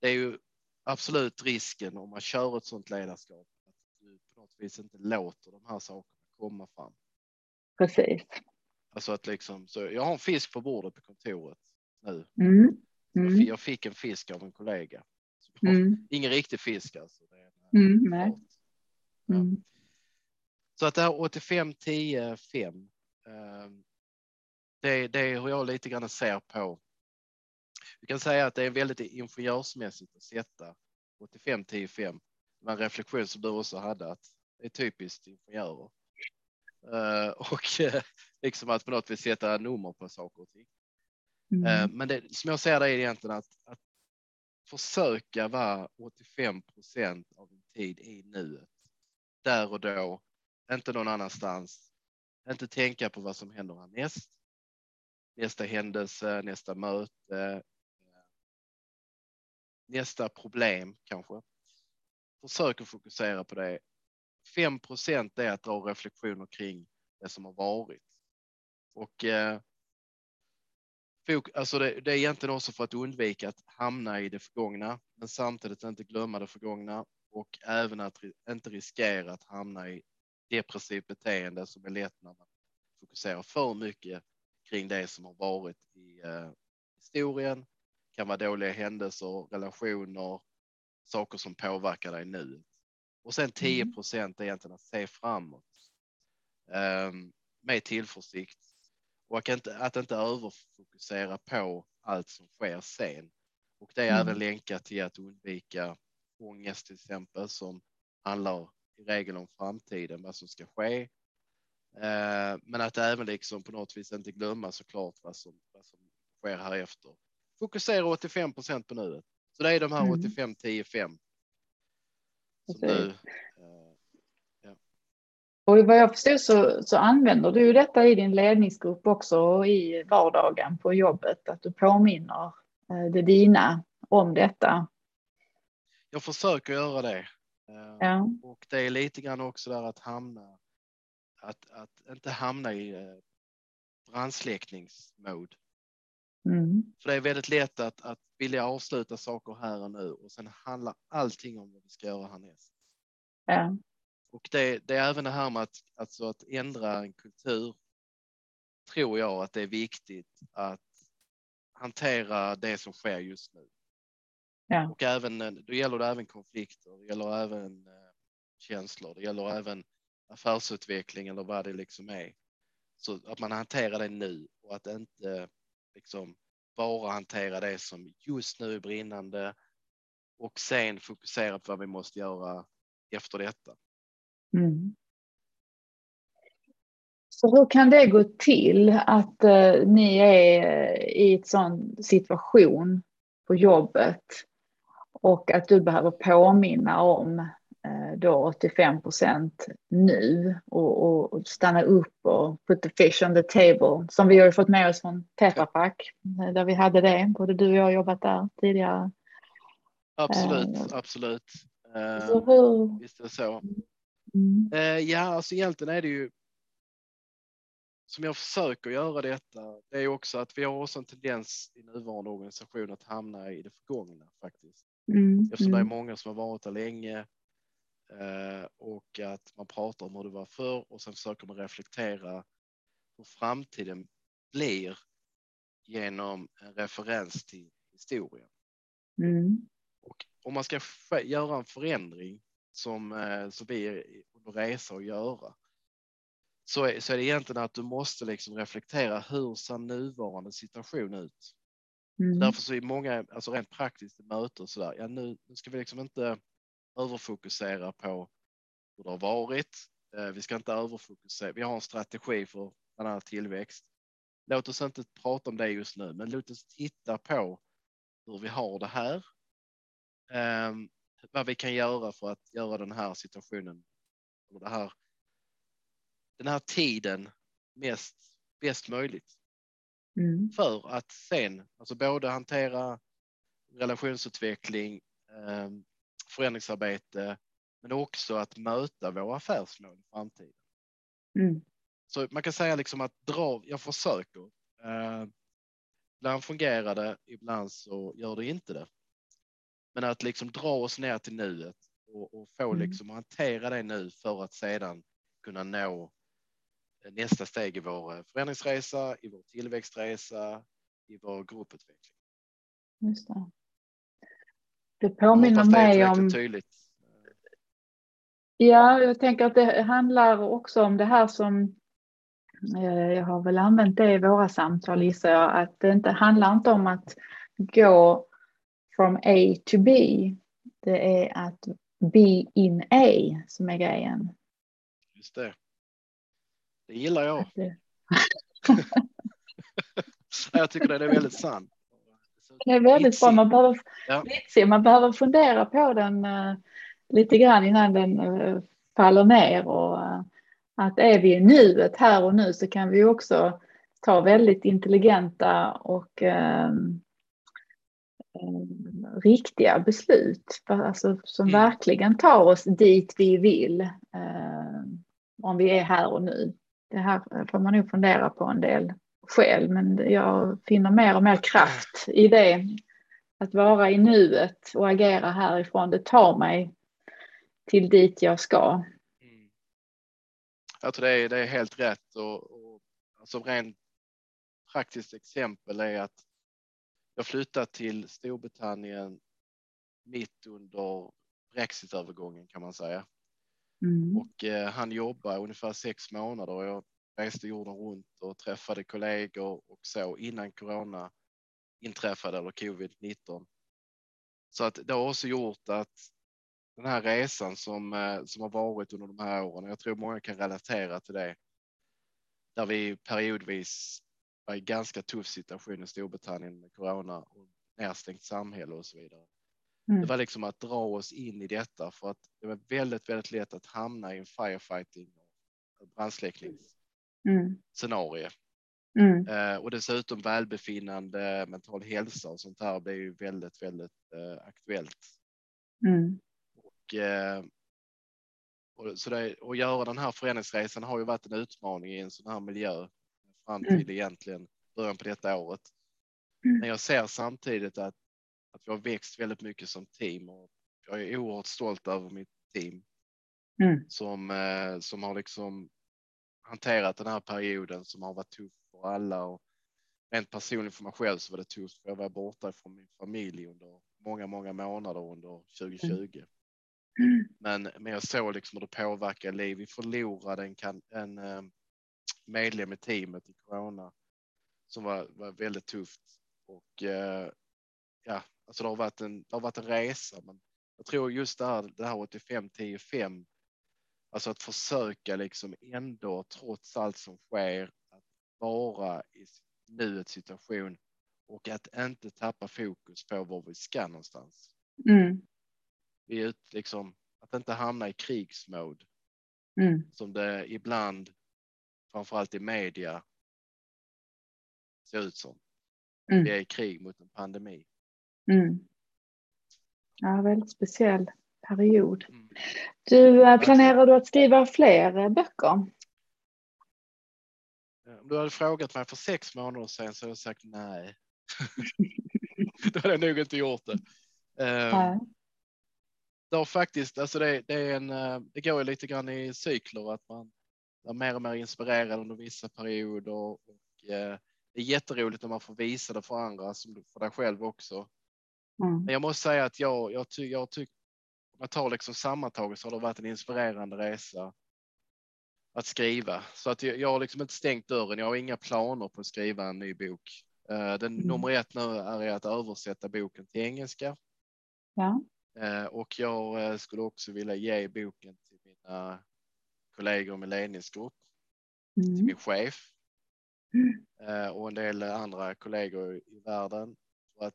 Det är ju absolut risken om man kör ett sådant ledarskap att du på något vis inte låter de här sakerna komma fram. Precis. Alltså att liksom, så jag har en fisk på bordet på kontoret nu. Mm. Jag Mm. fick- Jag fick en fisk av en kollega. Mm. Ingen riktig fisk alltså. En Mm. Ja. Mm. Så att det här 85, 10, 5. eh, Det, det är hur jag lite grann ser på. Vi kan säga att det är väldigt ingenjörsmässigt att sätta 85, 10, 5. Det var en reflektion som du också hade att det är typiskt ingenjörer. Eh, Och eh, liksom att på något vis sätta nummer på saker och ting. Eh, Mm. Men det, som jag ser det är egentligen att, att försöka vara 85 procent av din tid i nuet. Där och då, inte någon annanstans. Inte tänka på vad som händer härnäst. Nästa händelse, nästa möte, nästa problem kanske. Försök att fokusera på det. 5 procent är att dra reflektioner kring det som har varit. Och eh, alltså det, det, är egentligen också för att undvika att hamna i det förgångna, men samtidigt inte glömma det förgångna och även att inte riskera att hamna i depressivt beteende som är lätt när man fokuserar för mycket kring det som har varit i eh, historien. kan vara dåliga händelser, relationer, saker som påverkar dig nu. Och sen 10 mm. procent är egentligen att se framåt um, med tillförsikt och att inte, att inte överfokusera på allt som sker sen. Och det är mm. även länkat till att undvika ångest till exempel som handlar i regel om framtiden, vad som ska ske. Eh, men att även liksom på något vis inte glömma såklart vad som, vad som sker här efter. Fokusera 85 procent på nuet. Så det är de här mm. 85, 10, 5. Som du, eh, ja. Och vad jag förstår så, så använder du detta i din ledningsgrupp också och i vardagen på jobbet, att du påminner eh, det dina om detta. Jag försöker göra det. Eh, ja. Och det är lite grann också där att hamna, att, att inte hamna i eh, brandsläckningsmode. Mm. För det är väldigt lätt att, att vilja avsluta saker här och nu och sen handlar allting om vad vi ska göra härnäst. Ja. Och det, det, är även det här med att, alltså att ändra en kultur. Tror jag att det är viktigt att hantera det som sker just nu. Ja. Och även, då gäller det även konflikter, det gäller även eh, känslor, det gäller även affärsutveckling eller vad det liksom är. Så att man hanterar det nu och att inte liksom bara hantera det som just nu är brinnande och sen fokusera på vad vi måste göra efter detta. Mm. Så hur kan det gå till att uh, ni är i en sån situation på jobbet och att du behöver påminna om uh, då 85 procent nu och, och, och, stanna upp och put the fish on the table som vi har fått med oss från Tetrapack eh, där vi hade det, både du och jag har jobbat där tidigare. Absolut, uh, absolut. Så hur... Visst är det så. Mm. Eh, ja, alltså egentligen är det ju som jag försöker göra detta, det är också att vi har också en tendens i nuvarande organisation att hamna i det förgångna faktiskt. Mm. Eftersom det är mm. många som har varit där länge eh, och att man pratar om hur det var förr och sen försöker man reflektera hur framtiden blir genom en referens till historien. Mm. Och om man ska göra en förändring som, eh, som vi är under resa att göra. Så är, så är det egentligen att du måste liksom reflektera hur ser nuvarande situation ut? Mm. Därför så är många, alltså rent praktiskt i möten så där, ja nu, nu ska vi liksom inte överfokusera på hur det har varit. Eh, vi ska inte överfokusera. Vi har en strategi för bland annat tillväxt. Låt oss inte prata om det just nu, men låt oss titta på hur vi har det här. Vad vi kan göra för att göra den här situationen, eller här, den här tiden mest bäst möjligt. Mm. För att sen, alltså både hantera relationsutveckling, eh, förändringsarbete, men också att möta våra affärsmål i framtiden. Mm. Så man kan säga liksom att dra, jag försöker. Eh, ibland fungerar det, ibland så gör det inte det. Men att liksom dra oss ner till nuet och, och få mm. liksom hantera det nu för att sedan kunna nå nästa steg i vår eh, förändringsresa, i vår tillväxtresa, i vår grupputveckling. Just det. Det påminner mig om. Tydligt. Ja, jag tänker att det handlar också om det här som eh, jag har väl använt det i våra samtal gissar jag, att det inte handlar inte om att gå from A to B. Det är att be in A som är grejen. Just det. Det gillar jag. jag tycker det är väldigt sant. Det är väldigt bra. Man behöver, Ja. man behöver fundera på den uh, lite grann innan den uh, faller ner och uh, att är vi i nuet här och nu så kan vi också ta väldigt intelligenta och riktiga beslut alltså, som mm. verkligen tar oss dit vi vill om vi är här och nu. Det här får man nog fundera på en del själv, men jag finner mer och mer kraft i det. Att vara i nuet och agera härifrån, det tar mig till dit jag ska. Mm. Jag tror det är, det är helt rätt och, och alltså rent praktiskt exempel är att jag flyttade till Storbritannien mitt under brexitövergången kan man säga. Mm. Och eh, han jobbade ungefär sex månader och jag reste jorden runt och träffade kollegor och så innan corona inträffade eller covid-19. Så att det har också gjort att den här resan som, eh, som har varit under de här åren, jag tror många kan relatera till det, där vi periodvis var i ganska tuff situation i Storbritannien med corona och nedstängt samhälle och så vidare. Mm. Det var liksom att dra oss in i detta för att det var väldigt, väldigt lätt att hamna i en firefighting och brandsläckningsscenario. Mm. Mm. och dessutom välbefinnande, mental hälsa och sånt här blir ju väldigt, väldigt uh, aktuellt. Mm. Och, uh, och, så det, att göra den här förändringsresan har ju varit en utmaning i en sån här miljö fram till mm. egentligen början på detta året. Mm. Men jag ser samtidigt att att vi har växt väldigt mycket som team och jag är oerhört stolt över mitt team mm. som, eh, som har liksom hanterat den här perioden som har varit tuff för alla och rent personligt för mig själv så var det tufft för jag var borta från min familj under många, många månader under 2020. Mm. Men, men jag såg liksom hur det påverkar liv. Vi förlorade en, en, en eh, medlem i teamet i corona som var, var väldigt tufft och eh, ja, Alltså det har varit en, det har varit en resa, men jag tror just det här, det här 85 10 5. Alltså att försöka liksom ändå trots allt som sker att vara i nuets situation och att inte tappa fokus på var vi ska någonstans. Mm. Vi är ut, liksom att inte hamna i krigsmode mm. som det ibland, framförallt i media, ser ut som. Mm. Vi är i krig mot en pandemi. Mm. Ja, väldigt speciell period. Mm. Du, eh, planerar du att skriva fler eh, böcker? Om du hade frågat mig för sex månader sedan så hade jag sagt nej. Då hade jag nog inte gjort det. Um, det har faktiskt, alltså det, det, är en, eh, det går ju lite grann i cykler att man är mer och mer inspirerad under vissa perioder och eh, det är jätteroligt när man får visa det för andra som för dig själv också. Mm. Men jag måste säga att jag, jag, ty, jag tycker, om jag tar liksom sammantaget så har det varit en inspirerande resa att skriva. Så att jag, jag har liksom inte stängt dörren. Jag har inga planer på att skriva en ny bok. Uh, den mm. nummer ett nu är att översätta boken till engelska. Ja. Uh, och jag uh, skulle också vilja ge boken till mina kollegor med ledningsgrupp, mm. till min chef mm. och en del andra kollegor i världen. För att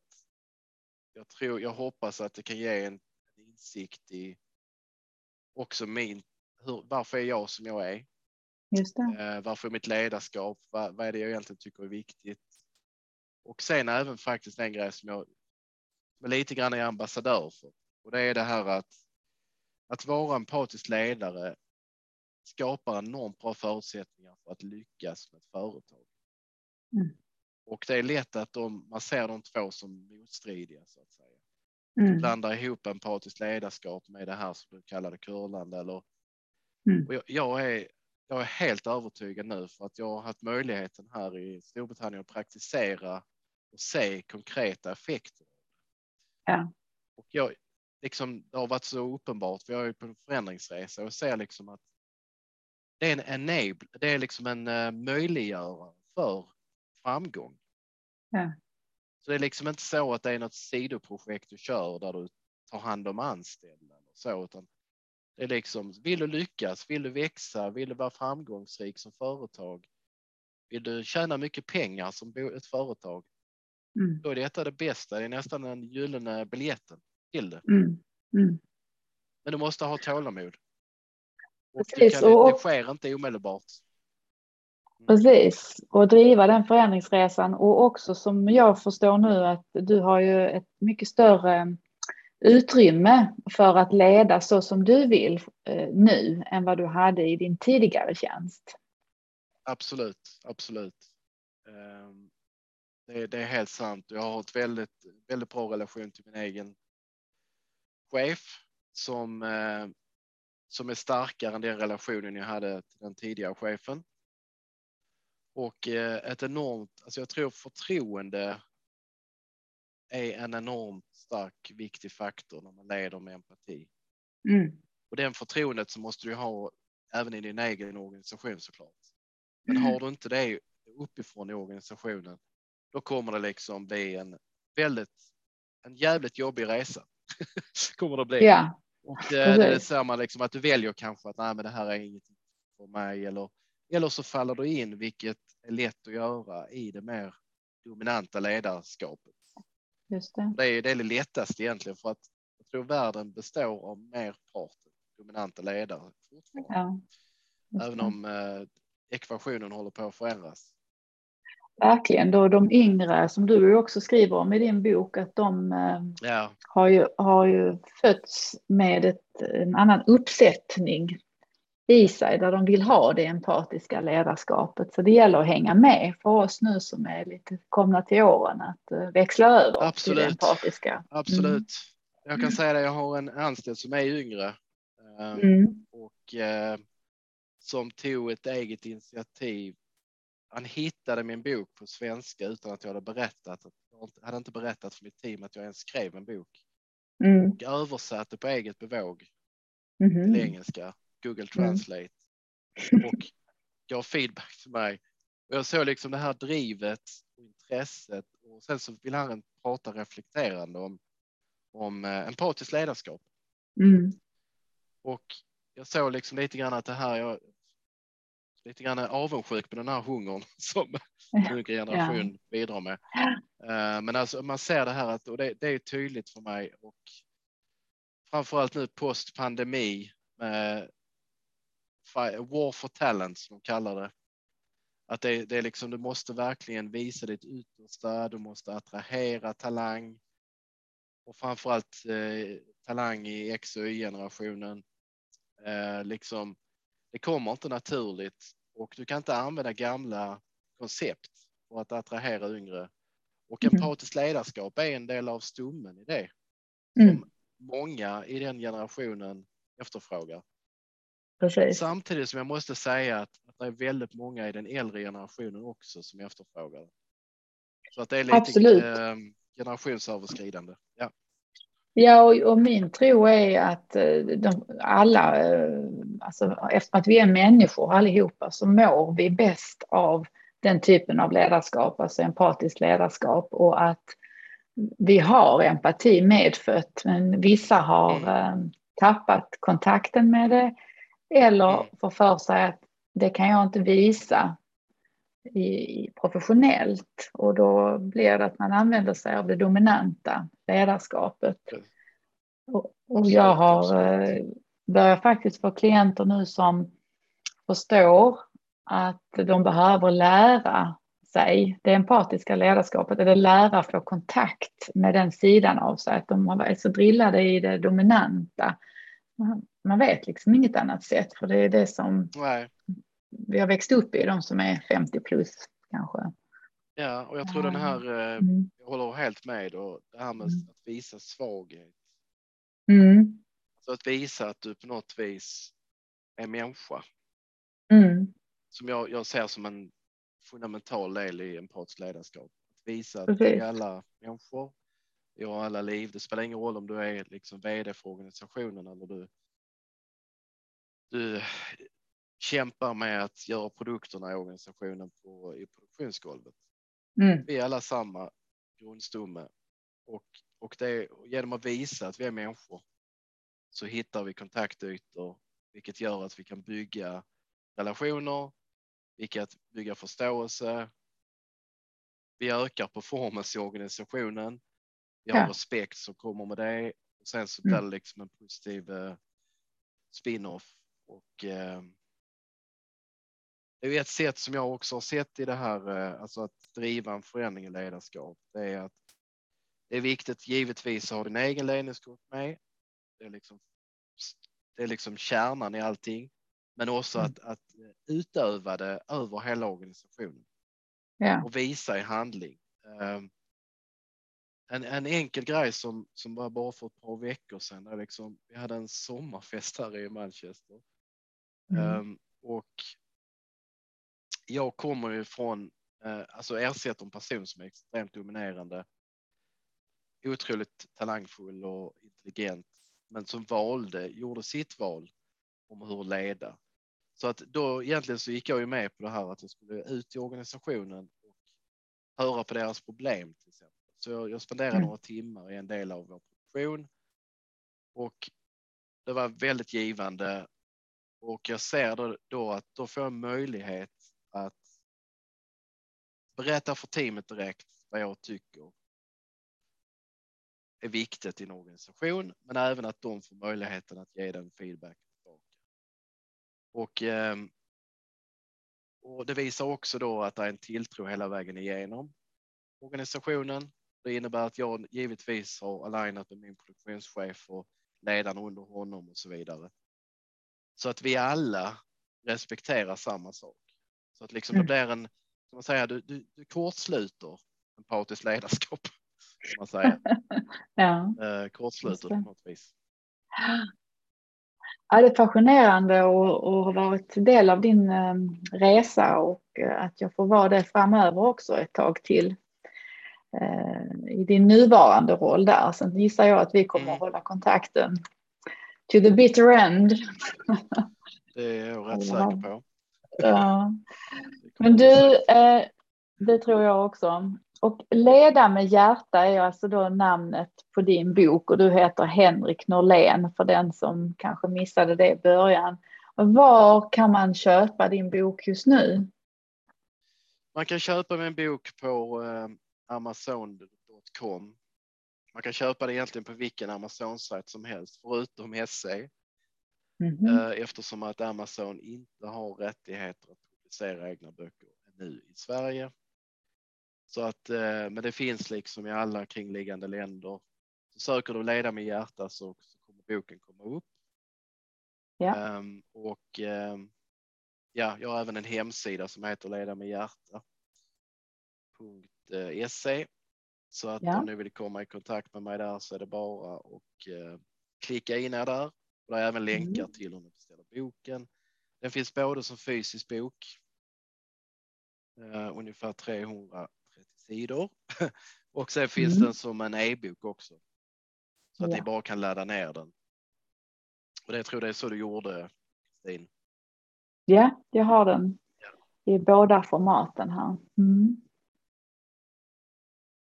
jag tror, jag hoppas att det kan ge en, insikt i också min, hur, varför är jag som jag är? Eh, varför är mitt ledarskap? Vad, vad är det jag egentligen tycker är viktigt? Och sen även faktiskt en grej som jag som lite grann är ambassadör för. Och det är det här att att vara empatisk ledare skapar enormt bra förutsättningar för att lyckas med ett företag. Mm. Och det är lätt att de, man ser de två som motstridiga så att säga. Mm. Blandar ihop empatiskt ledarskap med det här som du kallade curlande eller. Mm. Och jag, jag, är, jag är helt övertygad nu för att jag har haft möjligheten här i Storbritannien att praktisera och se konkreta effekter. Ja. Och jag, liksom, det har varit så uppenbart, för jag är på en förändringsresa och ser liksom att det är en enable, det är liksom en uh, möjliggörare för framgång. Ja. Så det är liksom inte så att det är något sidoprojekt du kör där du tar hand om anställda eller så, utan det är liksom, vill du lyckas, vill du växa, vill du vara framgångsrik som företag, vill du tjäna mycket pengar som ett företag, Mm. Då är detta det bästa. Det är nästan den gyllene biljetten till det. Mm. Mm. Men du måste ha tålamod. Och det, Precis, kan, och- det sker inte omedelbart. Precis, och driva den förändringsresan och också som jag förstår nu att du har ju ett mycket större utrymme för att leda så som du vill eh, nu än vad du hade i din tidigare tjänst. Absolut, absolut. Ehm, Det, det är helt sant. Jag har ett väldigt, väldigt bra relation till min egen chef som, eh, som är starkare än den relationen jag hade till den tidigare chefen. Och eh, ett enormt, alltså jag tror förtroende är en enormt stark, viktig faktor när man leder med empati. Mm. Och den förtroendet så måste du ha även i din egen organisation såklart. Men Mm. har du inte det uppifrån i organisationen, då kommer det liksom bli en väldigt, en jävligt jobbig resa. kommer det bli. Ja, Och det, det är samma liksom att du väljer kanske att nej, men det här är inget för mig eller, eller så faller du in, vilket är lätt att göra i det mer dominanta ledarskapet. just det. Det är det, är det lättaste egentligen för att jag tror världen består av merparten dominanta ledare fortfarande. Ja, Även om eh, ekvationen håller på att förändras. Verkligen, då de yngre som du också skriver om i din bok att de eh, Ja, har ju, har ju fötts med ett, en annan uppsättning i sig där de vill ha det empatiska ledarskapet. Så det gäller att hänga med för oss nu som är lite komna till åren att eh, växla över till det Absolut. empatiska. absolut. Jag kan säga det, jag har en anställd som är yngre eh, Mm. och som tog ett eget initiativ. Han hittade min bok på svenska utan att jag hade berättat. Jag hade inte berättat för mitt team att jag ens skrev en bok. Mm. Och översatte på eget bevåg Mhm. till engelska, Google Translate och gav feedback till mig. Och jag såg liksom det här drivet och intresset och sen så vill han prata reflekterande om, om eh, empatiskt ledarskap. Mm. Och jag såg liksom lite grann att det här, jag lite grann avundsjuk på den här hungern som en yngre generation bidrar med. Eh, Men alltså man ser det här att, och det, det är tydligt för mig och framförallt nu post pandemi med war for talent som de kallar det. Att det, det är liksom, du måste verkligen visa ditt yttersta, du måste attrahera talang och framförallt eh, talang i X och Y-generationen. Eh, liksom, det kommer inte naturligt och du kan inte använda gamla koncept för att attrahera yngre. Och Mhm. empatiskt ledarskap är en del av stommen i det Mm. som många i den generationen efterfrågar. Precis. Samtidigt som jag måste säga att, att det är väldigt många i den äldre generationen också som efterfrågar det. Så att det är lite Absolut. eh, generationsöverskridande. Ja. Ja, och, och min tro är att eh, de, alla, eh, alltså eftersom att vi är människor allihopa, så mår vi bäst av den typen av ledarskap, alltså empatiskt ledarskap och att vi har empati medfött, men vissa har Mm. eh, tappat kontakten med det eller Mm. får för sig att det kan jag inte visa i, professionellt och då blir det att man använder sig av det dominanta ledarskapet. Och, och jag har börjat faktiskt få klienter nu som förstår att de behöver lära sig det empatiska ledarskapet eller lära få kontakt med den sidan av sig. Att de är så drillade i det dominanta. Man, man vet liksom inget annat sätt för det är det som Nej. vi har växt upp i, de som är 50 plus kanske. Ja, och jag tror den här, eh, Mm. jag håller helt med och det här med Mm. att visa svaghet. Mm. Så att visa att du på något vis är människa Mm. som jag, jag ser som en fundamental del i empatiskt ledarskap. Att visa att vi är alla människor, vi har alla liv. Det spelar ingen roll om du är liksom vd för organisationen eller du, du kämpar med att göra produkterna i organisationen på, i produktionsgolvet. Mm. Vi är alla samma grundstomme och, och det är, genom att visa att vi är människor så hittar vi kontaktytor, vilket gör att vi kan bygga relationer, vilket bygga förståelse vi ökar performance i organisationen. Vi har Ja. respekt som kommer med det och sen så Mm. blir det liksom en positiv eh, spin-off och eh, det är ett sätt som jag också har sett i det här, eh, alltså att driva en förändring i ledarskap. Det är att det är viktigt givetvis att ha din egen ledningsgrupp med. Det är liksom, det är liksom kärnan i allting, men också Mm. att, att utöva det över hela organisationen Ja. och visa i handling. Ehm, En, en enkel grej som, som var bara för ett par veckor sedan, där liksom, vi hade en sommarfest här i Manchester. Mm. Ehm, och jag kommer ju från, eh, alltså ersätter en person som är extremt dominerande, otroligt talangfull och intelligent, men som valde, gjorde sitt val om hur leda. Så att då egentligen så gick jag ju med på det här att jag skulle ut i organisationen och höra på deras problem till exempel. Så jag, jag spenderade Mm. några timmar i en del av vår produktion och det var väldigt givande och jag ser då, då att då får jag möjlighet att berätta för teamet direkt vad jag tycker är viktigt i en organisation, men även att de får möjligheten att ge den feedback tillbaka. Och, ehm, och det visar också då att det är en tilltro hela vägen igenom organisationen. Det innebär att jag givetvis har alignat med min produktionschef och ledaren under honom och så vidare. Så att vi alla respekterar samma sak. Så att liksom det Mm. blir en, som man säger, du, du, du kortsluter empatiskt ledarskap. Som man säger. ja. Eh, det. på något vis. Ja, det är fascinerande att ha varit del av din eh, resa och eh, att jag får vara det framöver också ett tag till. Eh, I din nuvarande roll där. Sen gissar jag att vi kommer Mm. att hålla kontakten to the bitter end. Det är jag rätt säker på. Ja. Men du, det tror jag också. Och Leda med hjärta är alltså då namnet på din bok och du heter Henrik Norlén för den som kanske missade det i början. Var kan man köpa din bok just nu? Man kan köpa min bok på eh, Amazon.com. Man kan köpa det egentligen på vilken Amazon-sajt som helst, förutom SE, Mhm. eh, eftersom att Amazon inte har rättigheter att publicera egna böcker nu i Sverige. Så att, eh, men det finns liksom i alla kringliggande länder. Så söker du Leda med hjärta så, så kommer boken komma upp. Ja. Ehm, och ehm, ja, jag har även en hemsida som heter Leda med hjärta. .se. Så att Ja. om ni vill komma i kontakt med mig där så är det bara att eh, klicka in er där. Och det är även länkar Mm. till hur ni beställer boken. Den finns både som fysisk bok, eh, ungefär 330 sidor. och sen finns Mm. den som en e-bok också. Så att Ja. ni bara kan ladda ner den. Och det jag tror det är så du gjorde, Kristin. Ja, jag har den i båda formaten här. Mm.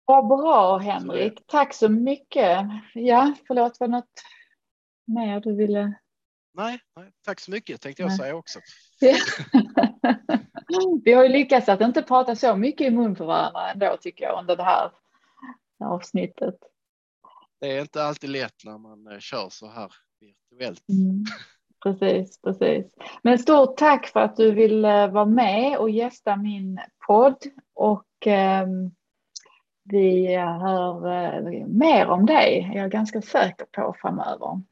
Vad bra Henrik, tack så mycket. Ja, förlåt, var det något mer du ville? Nej, nej, tack så mycket tänkte jag Nej. säga också. Vi har ju lyckats att inte prata så mycket i mun på varandra ändå tycker jag under det här avsnittet. Det är inte alltid lätt när man eh, kör så här virtuellt. Mm. Precis, precis. Men stort tack för att du ville vara med och gästa min podd och ehm, vi hör eh, mer om dig, är jag ganska säker på framöver.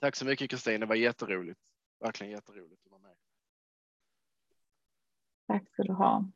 Tack så mycket Kristin, det var jätteroligt. Verkligen jätteroligt. Tack ska du ha.